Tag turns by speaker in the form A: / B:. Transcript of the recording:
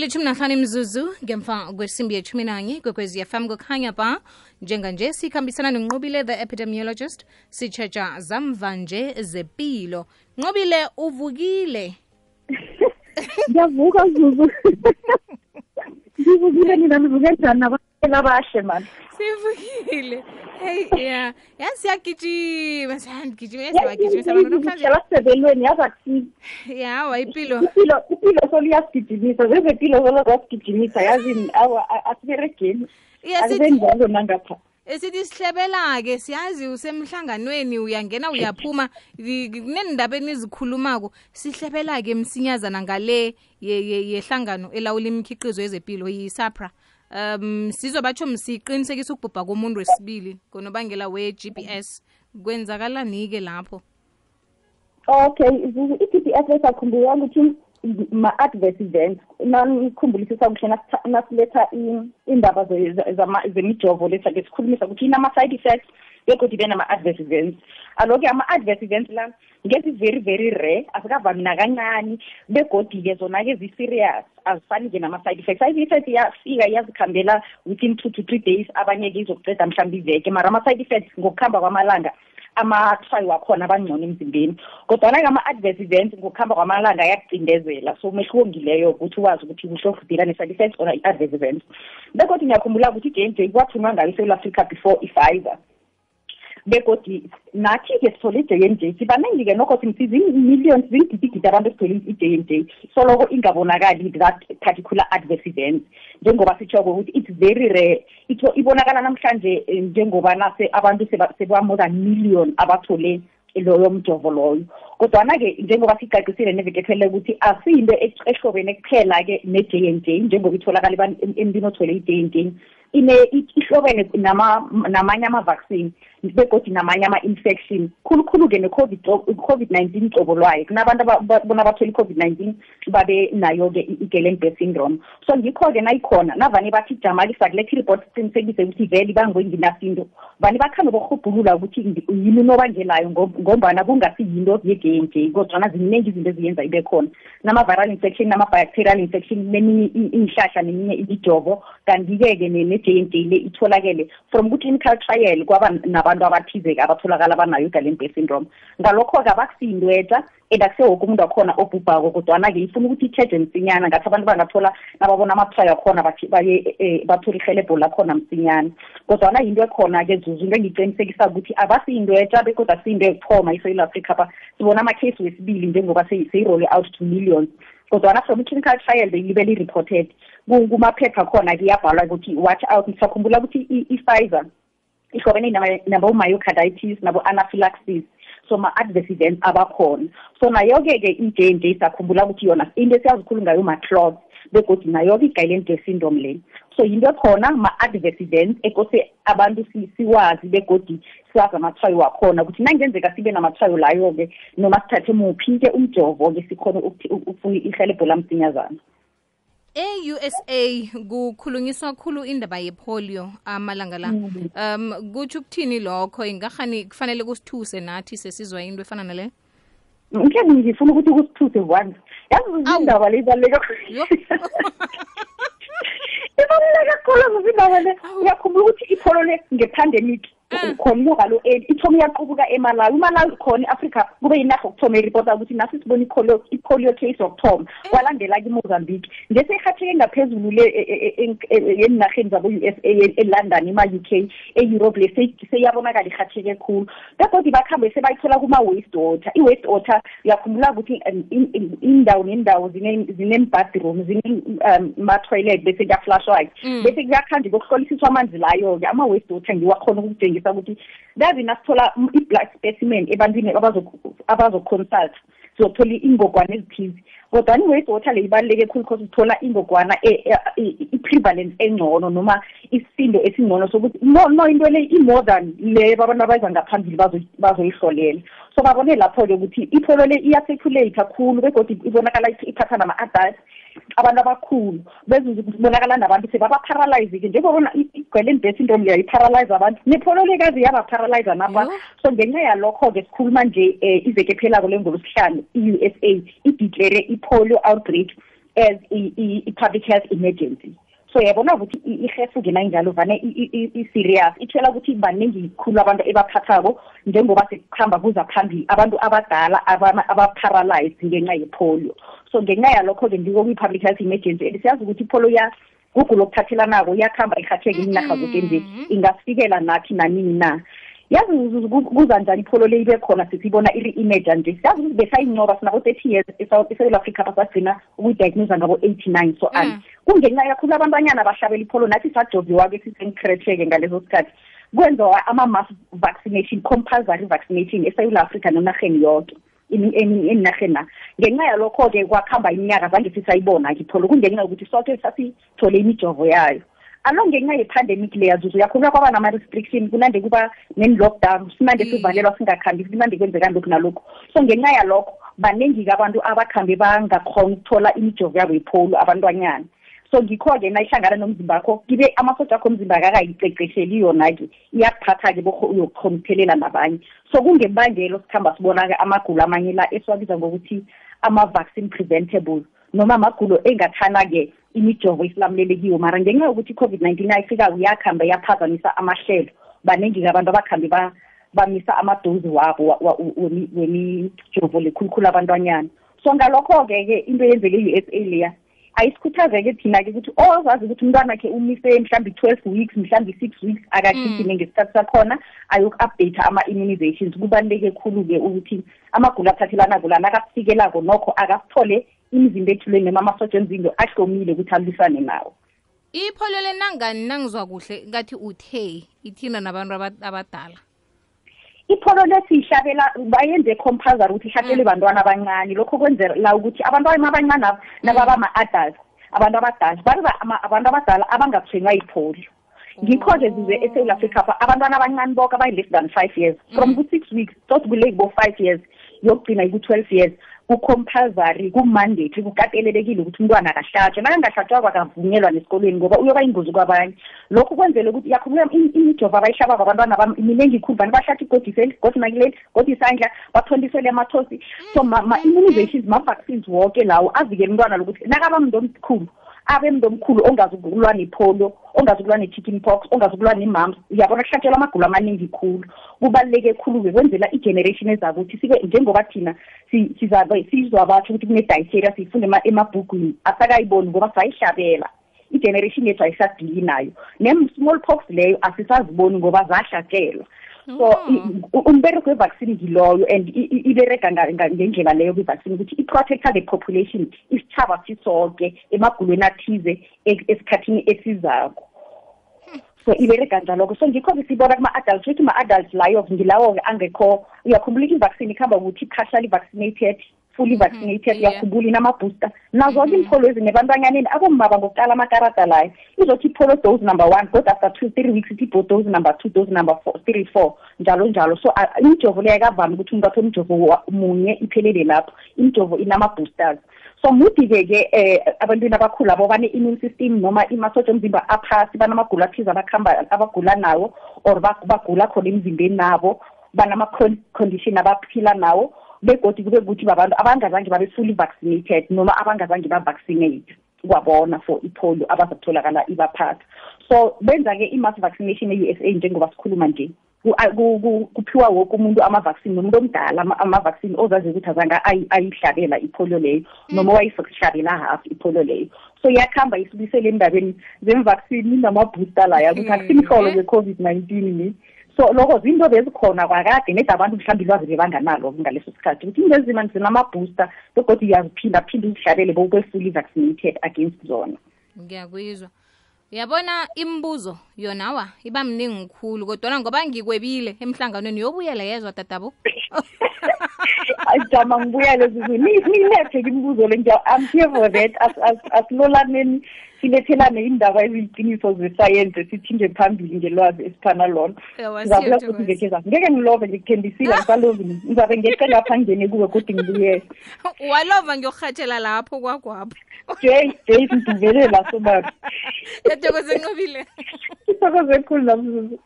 A: ilithumi nahlanu imzuzu ngemva kwesimbi yethumi nanye kwekwezi fm kukhanya ba njenganje sikhambisana nonqobile the epidemiologist sitshetsha zamva nje zepilo. Nqobile uvukile.
B: Ngiyavuka zuzu. Ngivukile nina nivuke njani? Nabakela abashe mani
A: sivukile. Hey ya yazi siyagijima siyagijima siyagijimisa abantu namhlanje
B: selasebelweni yazi akusizi
A: yawa ipilo
B: ipilo ipilo soluyasigijimisa zezempilo solozasigijimisa yazini awa a- asiberegeni asibenjalo nangapha
A: esithi sihlebela-ke siyazi usemhlanganweni uyangena uyaphuma kunendaba enizikhulumako sihlebela-ke msinyazana ngale ye- ye- yehlangano elawula imikhiqizo yezempilo yi-sapra um sizobatsho msiqinisekisa ukubhubha komuntu wesibili ngonobangela we-gps kwenzakalani-ke lapho?
B: Okay i-gps esakhumbula ukuthi ma-adverse events nanikhumbulisa kuhle nasiletha i- indaba ze- ze- zama- zemijovo letha ke sikhulumisa ukuthi inama-side effects begodwa ibe nama-adverse events. Alo-ke ama-adverse events la ngezi very very rare asikavami nakancani begodi-ke zona-ke zi-serious azifani-ke nama-side effects. Side effects iyafika iyazikhambela within two to three days abanye-ke izokuceda mhlawumbe iveke mara ama-side effects ngokuhamba kwamalanga amathwayi wakhona abangcono emzimbeni. Kodwana-ke ama-adverse events ngokuhamba kwamalanga ayakucindezela so umehluko ngileyo ukuthi wazi ukuthi kuhlofu deala ne-side effects or i-adverse events. Begodwa ngiyakhumbula ukuthi i-j n j kwathunywa ngayo esewula africa before i-pfizer. Begodi nathi-ke sithole i-j n j sibaningi-ke nokho sithi zimillions zingidigidi abantu esithole i-j n j. Soloko ingabonakali that particular adverse event njengoba sitshoko ukuthi it's very rare. Itho- ibonakala namhlanje eh, njengoba nase abantu seba- seba-more than million abathole loyo mjovo loyo. Kodwana-ke njengoba sicacisile neveke ephelele ukuthi asiyinto ehlobene kuphela-ke ne-j n j njengoba itholakala emntwini othole i-j n j. ine ihlobene nama namanye ama-vaccine begodi namanye ama-infection. Khulukhulu-ke ne-covid covid-19 cobo lwayo kunabantu aba- ba- bona bathole i-covid-19 babe nayo-ke i- i-guillain-barre syndrome. So ngikho-ke nayikhona navane bathi jamalisa kuletha i-report siqinisekise ukuthi vele bangwenginasinto vane bakhambe borhubhulula ukuthi yini unobangelayo ngom- ngombana kungasiyinto ye-j n j kodwana ziningi izinto eziyenza ibe khona. Nama-viral infection nama-bacterial infection neminye i- iinhlahla neminye imijovo. Kanti-ke-ke ne-j n j le itholakele from ku-clinical trial kwaba nabantu abathize-ke abatholakala banayo i-guillain-barre syndrome. Ngalokho-ke abakusiyintwetja and akusiwo woke umuntu wakhona obhubhako kodwana-ke ifuna ukuthi itjheje msinyana ngathi abantu bangathola nababona amathwayo akhona bathi baye eh, bathole irhelebho lakhona msinyana. Kodwana yinto ekhona-ke zuzu into engiqinisekisa ukuthi abasiyintwetja bekodwa asiyinto yokuthoma isewula africa pha sibona amakhesi wesibili njengoba seyi-roll out to millions. Kodwana from i-clinical trial belibe li-reported. Ku- kumaphepha khona-ke iyabhalwa ukuthi watch out. Ngisakhumbula ukuthi i-pfizer ihlobene nabo-myocarditis nabo-anaphylaxis. So ma-adverse events abakhona. So nayo-ke-ke i-j n j sakhumbula ukuthi yona into esiyazikhulu ngayo ma-clots begodi nayo-ke i-guillain barre syndrome le. So yinto ekhona ma-adverse events ekose abantu si- siwazi begodi siwazi amathwayo wakhona ukuthi nangenzeka sibe namathwayo layo-ke noma sithathe muphi-ke umjovo-ke ukuthi- ukufuna ihelebho lamsinyazana
A: e-usa kukhulunyiswa khulu indaba yepolio amalanga la. Um kutsho ukuthini lokho? Ingahani kufanele kusithuse nathi sesizwa into efana nale?
B: Mhlawumbe ngifuna ukuthi kusithuse once. Yazi indaba le ibaluleke ibaluleke kakhulu indaba le. Uyakhumbula ukuthi ipholo le nge-pandemic. Khona umuka lo eli ithoma iyaqubuka emalawi. Umalawi khona i-afrika kube yinarha yokuthoma iripota ukuthi nasi sibona ipolio case yokuthoma. Kwalandela-ke imozambique nje seyirhatheke ngaphezulu le e- e- e- e- yenarheni zabo-u s a elondon ema-u k e-europe le sey- seyiyabonakala irhatheke khulu. Begodi bakhambe sebayithola kuma-waste water. I-waste water uyakhumbula ukuthi in- in- indawo nendawo zine- zine-bathroom zine-ma-toilet bese kuyaflashwa-ke.
A: Mm.
B: bese kuyakhanjwa kokuhlolisiswa amanzi layo-ke. Ama-waste water ngiwakhona ukutshengisa ukuthi yazi nasithola um, i-blood specimen ebantwini abazo- abazo-consult sizothola ingogwana ezithize. Kodwa i-waste water le ibaluleke khulu because uthola ingogwana e- e- i- i-prevalence engcono noma isindo esingcono sokuthi no no into le i-more than le abantu abayiza ngaphambili bazo- bazoyihlolela so babone lapho-ke ukuthi ipholo le iyacirculate kakhulu begodwa ibonakala ithi iphatha nama-adult abantu abakhulu bezuze kubonakala nabantu sebaba-paralyze-ke njengobona i-guillain barre syndrome leyo i-paralyze abantu nepholo le kazi yaba-paralyze napa.
A: Yo.
B: so ngenxa yalokho-ke sikhuluma nje um iveke ephelako lengolosihlanu i-u s a ideclare i-polio outbreak as i-public health emergency. So yabona ukuthi ihefu-ke nayinjalo vane i-serious itshela ukuthi baningi khulu abantu ebaphathako njengoba sekuhamba kuza phambili abantu abadala aba-paralyzed ngenxa yepolio. So ngenxa yalokho-ke ndiko kwi-public health emergency and siyazi ukuthi ipolio kugulo okuthathelanako iyakuhamba ihatheke iinarha zoke nje ingasifikela nathi nanini na. Yazi kuza njani ipholo le ibe khona sisibona iri-imaja nje? Siyazi ukuthi besayincoba sinabo-thirty years esouth africa basagcina ukuyidiagnosa ngabo-eighty nine so ani kungenxa kakhulu abantwanyana bahlabela ipholo nathi sajoviwa-ke sisenkresheke ngaleso sikhathi. Kwenziwa ama-mass vaccination compulsory vaccination esewula africa nenarheni yonke eninarheni na ngenxa yalokho-ke kwakuhamba iminyaka zange sisayibona-ke ipholo kungenxa yokuthi soke sasithole imijovo yayo. Alo ngenxa ye-pandemic le yazuzu yakhulunywa kwaba nama-restriction kunande kuba ne-lockdown sinande sivalelwa singakhambi kunande kwenzeka lokhu nalokhu. So ngenxa yalokho baningi-ke abantu abakhambe bangakhona ukuthola imijovo yabo yipholu abantwanyana. So ngikho-ke na ihlangana nomzimba wakho kibe amasoja akho omzimba akakayiqeqesheli yona-ke. Iyakuphatha-ke uyokukhona ukuthelela nabanye. So kungebangelo sikhamba sibona-ke amagulo amanye la esiwabiza ngokuthi ama-vaccine preventable noma amagulo engathana-ke imijovo isilamulelekiyo mara ngenxa yokuthi i-covid-19 ayifika yakuhambe yaphazamisa amahlelo. Baningi-ke abantu abakhambe bamisa amadozi wabo wemijovo lekhulukhulu abantwanyana. So ngalokho-ke ke into eyenzeke i-u s a leya ayisikhuthaze-ke thina-ke ukuthi ozazi ukuthi umntwana khe umise mhlawumbe i-twelve weeks mhlawumbe i-six weeks akagijime ngesikhathi sakhona ayoku-update ama-immunizations. Kubaluleke khulu-ke ukuthi amagulo aphathelana kulana akakufikelako nokho akasithole imizimba ethulweni noma amasotsha emzimba ahlomile ukuthi alwisane nawo.
A: Ipholo le nangani nangizwa kuhle ngathi uthe ithina nabantu abadala?
B: Ipholo lesiyishabela bayenze compulsory ukuthi ihlathelwe bantwana abancane lokho kwenzela ukuthi abantwana abancane abo nababa ama-adults abantu abadala bariba abantu abadala abangatshwenywa yipholo ngikho-ke zize esewula africa pha abantwana abancane boke abayi-less than five years. From ku-six weeks tot kule bo-five years yokugcina iku-twelve years. Kucompulsory kumandate kukatelelekile ukuthi umntwana akahlatshwe. Nakangahlatshwako akavunyelwa nesikolweni ngoba uyoba ingozi kwabanye. Lokhu kwenzele ukuthi yakhuluma imijovo abayihlabako abantwana minengi khulu bani bahlatha igodiseli godi nakileli godi isandla bathontisele amathosi so ma-immunizations ma-vaccines woke lawo avikele umntwana lokuthi nakaba mntu omkhulu abe mntu omkhulu ongazi ukulwa nepholo ongazi ukulwa ne-chicken pox ongazi ukulwa ne-mumps uyabona kuhlatshelwa amagulo amaningi khulu. Kubaluleke khulu-ke kwenzela i-generation ezako ukuthi sibe njengoba thina sizabe sizwa batho ukuthi kune-diceria siyifunde emabhugwini asakayiboni ngoba sayihlabela. I-generation yethu ayisadili nayo. Ne-small pox leyo asisaziboni ngoba zahlatshelwa. So umbereko we-vaccine ngiloyo and ibereka ngendlela leyo kwi-vaccine ukuthi i-protector the population isitshaba sisonke emagulweni athize esikhathini esizako. So ibereka njalo-ke. So ngikho-ke sibona kuma-adults ukuthi ma-adults layo ngilawo-ke angekho uyakhumbula i-vaccine ikuhamba ukuthi partially vaccinated? Fully vaccinated uyakhumbula inama-booster nazo-ke impholo ezi nebantwanyaneni abomaba ngokuqala amakarada layo izothi ipholo dose number one kodwa after two three weeks ithi dose number two dose number four three four njalo njalo. So imijovo leyo akavami ukuthi umuntu athole umjovo munye iphelele lapho. Imijovo inama-boosters. So mudi-ke-ke um abantwini abakhulu abo bane-immune system noma imasotsha omzimba aphasi banamagulo athize abakuhamba abagula nawo or bagula khona emzimbeni nabo banama-condition abaphila nawo. Begodi kube kuthi babantu abangazange babe fully vaccinated noma abangazange ba-vaccinate kwabona for ipolio abazakutholakala ibaphatha. So benza-ke i-mass vaccination e-u s a njengoba sikhuluma nje kuphiwa woke umuntu ama-vaccine nomuntu omdala ama-vaccine ozaziyo ukuthi azange ayihlabela ipolio leyo noma wayihlabela half ipolio leyo. So iyakuhamba isibuyisele endabeni zem-vaccine nama-booster laya ukuthi akusimhlolo nge-covid-19 ni. So loko zinto bezikhona kwakade nedi abantu mhlawumbe ilwazi bebanganalo ngaleso sikhathi. Ukuthi into ezima zinama-booster begodwa uyaziphinda phinde uzihlabele bowube fully vaccinated against zona.
A: Ngiyakuyizwa uyabona imibuzo yona wa iba mningi mkhulu kodwana ngoba ngikwebile emhlanganweni yobuyela yezwa tatabo
B: ajama ngibuyele zuzu nilethe imibuzo le i'm here for that. Asilolaneni silethelane indaba eziyiqiniso zesayensi sithinje phambili ngelwazi esiphana lona ngizabula futhi ngekeza ngeke ngilove ngikuthembisile ngisalovi ngizabe ngeqe lapha ngingene kuwe kodwa ngibuyele
A: walova ngiyokurhatshela lapho kwakwapho
B: jay jay siduvele la sobaba
A: yathokoze nqobile
B: ithokoze khulu namzuzu